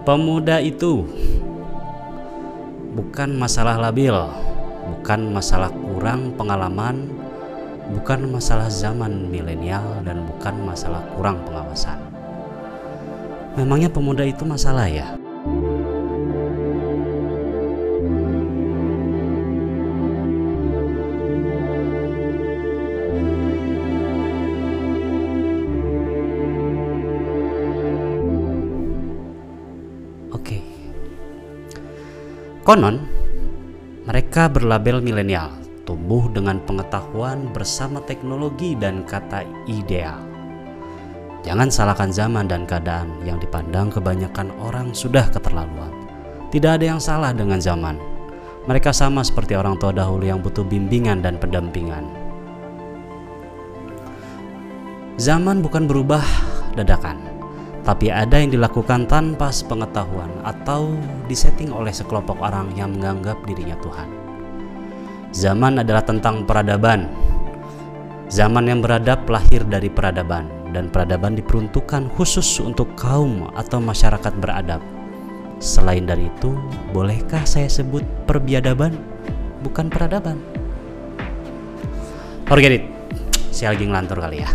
Pemuda itu bukan masalah labil, bukan masalah kurang pengalaman, bukan masalah zaman milenial, dan bukan masalah kurang pengawasan. Memangnya pemuda itu masalah ya? Konon, mereka berlabel milenial, tumbuh dengan pengetahuan bersama teknologi dan kata ideal. Jangan salahkan zaman dan keadaan yang dipandang kebanyakan orang sudah keterlaluan. Tidak ada yang salah dengan zaman. Mereka sama seperti orang tua dahulu yang butuh bimbingan dan pendampingan. Zaman bukan berubah dadakan, tapi ada yang dilakukan tanpa sepengetahuan atau disetting oleh sekelompok orang yang menganggap dirinya Tuhan. Zaman adalah tentang peradaban. Zaman yang beradab lahir dari peradaban dan peradaban diperuntukkan khusus untuk kaum atau masyarakat beradab. Selain dari itu, bolehkah saya sebut perbiadaban, bukan peradaban? Forget it. Saya lagi ngelantur kali ya.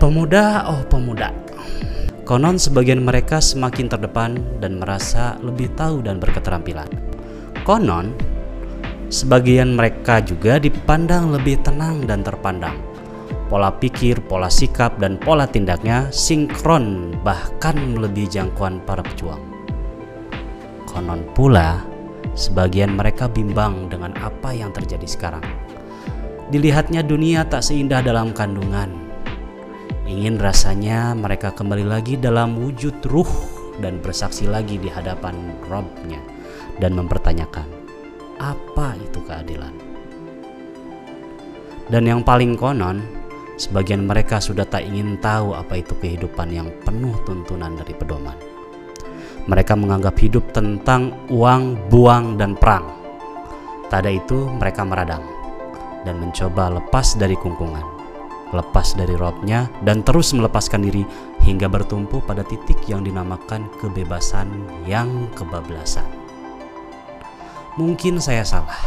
Pemuda, oh pemuda. Konon sebagian mereka semakin terdepan dan merasa lebih tahu dan berketerampilan. Konon, sebagian mereka juga dipandang lebih tenang dan terpandang pola pikir, pola sikap, dan pola tindaknya sinkron bahkan melebihi jangkauan para pejuang. Konon pula, sebagian mereka bimbang dengan apa yang terjadi sekarang. Dilihatnya dunia tak seindah dalam kandungan. Ingin rasanya mereka kembali lagi dalam wujud ruh dan bersaksi lagi di hadapan Robnya dan mempertanyakan, apa itu keadilan? Dan yang paling konon, Sebagian mereka sudah tak ingin tahu apa itu kehidupan yang penuh tuntunan dari pedoman. Mereka menganggap hidup tentang uang, buang, dan perang. Tak ada itu, mereka meradang dan mencoba lepas dari kungkungan, lepas dari robnya, dan terus melepaskan diri hingga bertumpu pada titik yang dinamakan kebebasan yang kebablasan. Mungkin saya salah,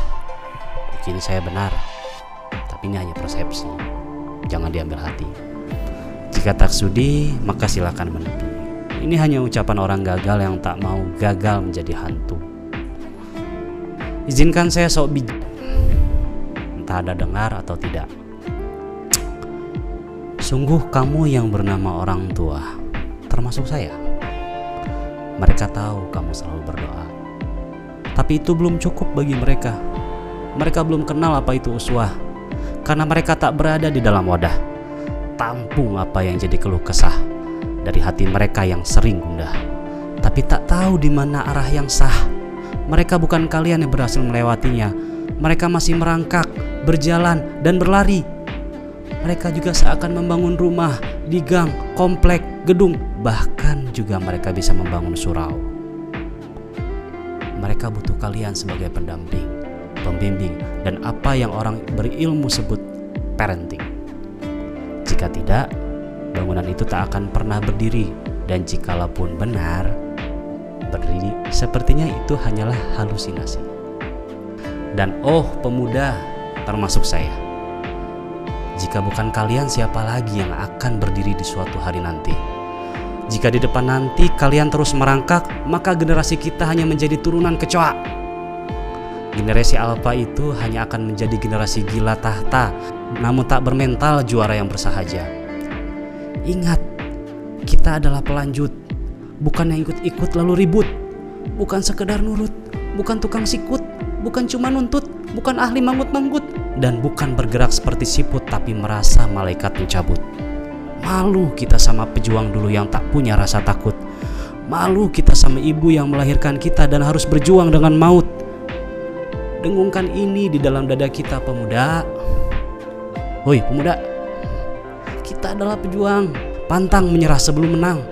mungkin saya benar, tapi ini hanya persepsi jangan diambil hati. Jika tak sudi, maka silakan menepi. Ini hanya ucapan orang gagal yang tak mau gagal menjadi hantu. Izinkan saya sok bijak. Entah ada dengar atau tidak. Sungguh kamu yang bernama orang tua, termasuk saya. Mereka tahu kamu selalu berdoa. Tapi itu belum cukup bagi mereka. Mereka belum kenal apa itu uswah karena mereka tak berada di dalam wadah. Tampung apa yang jadi keluh kesah dari hati mereka yang sering gundah, tapi tak tahu di mana arah yang sah. Mereka bukan kalian yang berhasil melewatinya. Mereka masih merangkak, berjalan, dan berlari. Mereka juga seakan membangun rumah di gang, komplek, gedung, bahkan juga mereka bisa membangun surau. Mereka butuh kalian sebagai pendamping pembimbing, dan apa yang orang berilmu sebut parenting. Jika tidak, bangunan itu tak akan pernah berdiri, dan jikalaupun benar, berdiri sepertinya itu hanyalah halusinasi. Dan oh pemuda, termasuk saya. Jika bukan kalian, siapa lagi yang akan berdiri di suatu hari nanti? Jika di depan nanti kalian terus merangkak, maka generasi kita hanya menjadi turunan kecoa Generasi Alpha itu hanya akan menjadi generasi gila tahta, namun tak bermental juara yang bersahaja. Ingat, kita adalah pelanjut, bukan yang ikut-ikut lalu ribut, bukan sekedar nurut, bukan tukang sikut, bukan cuma nuntut, bukan ahli manggut-manggut, dan bukan bergerak seperti siput tapi merasa malaikat mencabut. Malu kita sama pejuang dulu yang tak punya rasa takut. Malu kita sama ibu yang melahirkan kita dan harus berjuang dengan maut Dengungkan ini di dalam dada kita pemuda. Woi pemuda, kita adalah pejuang. Pantang menyerah sebelum menang.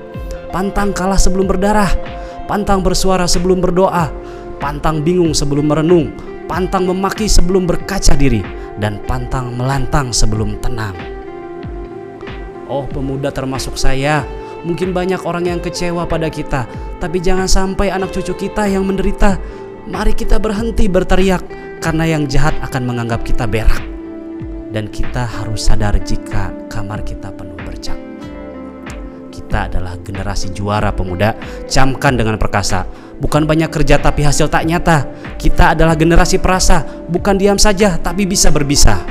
Pantang kalah sebelum berdarah. Pantang bersuara sebelum berdoa. Pantang bingung sebelum merenung. Pantang memaki sebelum berkaca diri. Dan pantang melantang sebelum tenang. Oh, pemuda termasuk saya. Mungkin banyak orang yang kecewa pada kita, tapi jangan sampai anak cucu kita yang menderita. Mari kita berhenti berteriak, karena yang jahat akan menganggap kita berak. Dan kita harus sadar jika kamar kita penuh bercak. Kita adalah generasi juara pemuda, camkan dengan perkasa. Bukan banyak kerja tapi hasil tak nyata. Kita adalah generasi perasa, bukan diam saja tapi bisa berbisa.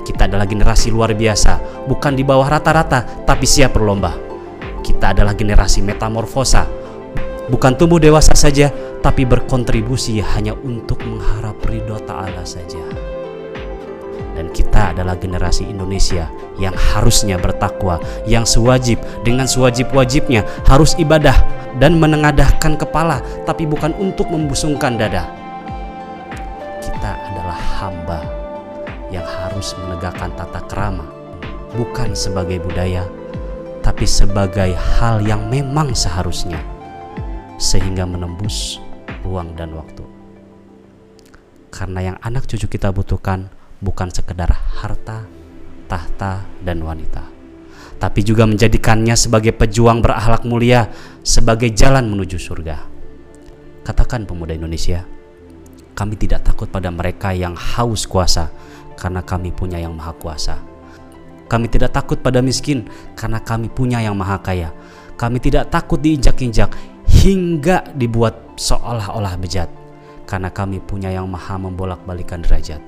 Kita adalah generasi luar biasa, bukan di bawah rata-rata tapi siap berlomba. Kita adalah generasi metamorfosa, bukan tumbuh dewasa saja tapi berkontribusi hanya untuk mengharap ridho ta'ala saja. Dan kita adalah generasi Indonesia yang harusnya bertakwa, yang sewajib dengan sewajib-wajibnya harus ibadah dan menengadahkan kepala tapi bukan untuk membusungkan dada. Hamba yang harus menegakkan tata kerama bukan sebagai budaya tapi sebagai hal yang memang seharusnya sehingga menembus ruang dan waktu. Karena yang anak cucu kita butuhkan bukan sekedar harta, tahta, dan wanita, tapi juga menjadikannya sebagai pejuang berakhlak mulia, sebagai jalan menuju surga. Katakan pemuda Indonesia, kami tidak takut pada mereka yang haus kuasa, karena kami punya yang maha kuasa. Kami tidak takut pada miskin, karena kami punya yang maha kaya. Kami tidak takut diinjak-injak hingga dibuat seolah-olah bejat, karena kami punya yang maha membolak-balikan derajat.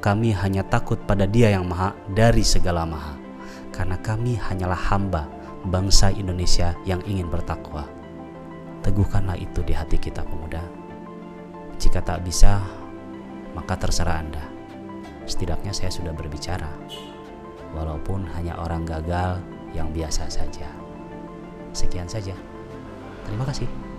Kami hanya takut pada Dia yang Maha dari segala Maha, karena kami hanyalah hamba bangsa Indonesia yang ingin bertakwa. Teguhkanlah itu di hati kita, pemuda. Jika tak bisa, maka terserah Anda. Setidaknya saya sudah berbicara, walaupun hanya orang gagal yang biasa saja. Sekian saja. Terima kasih.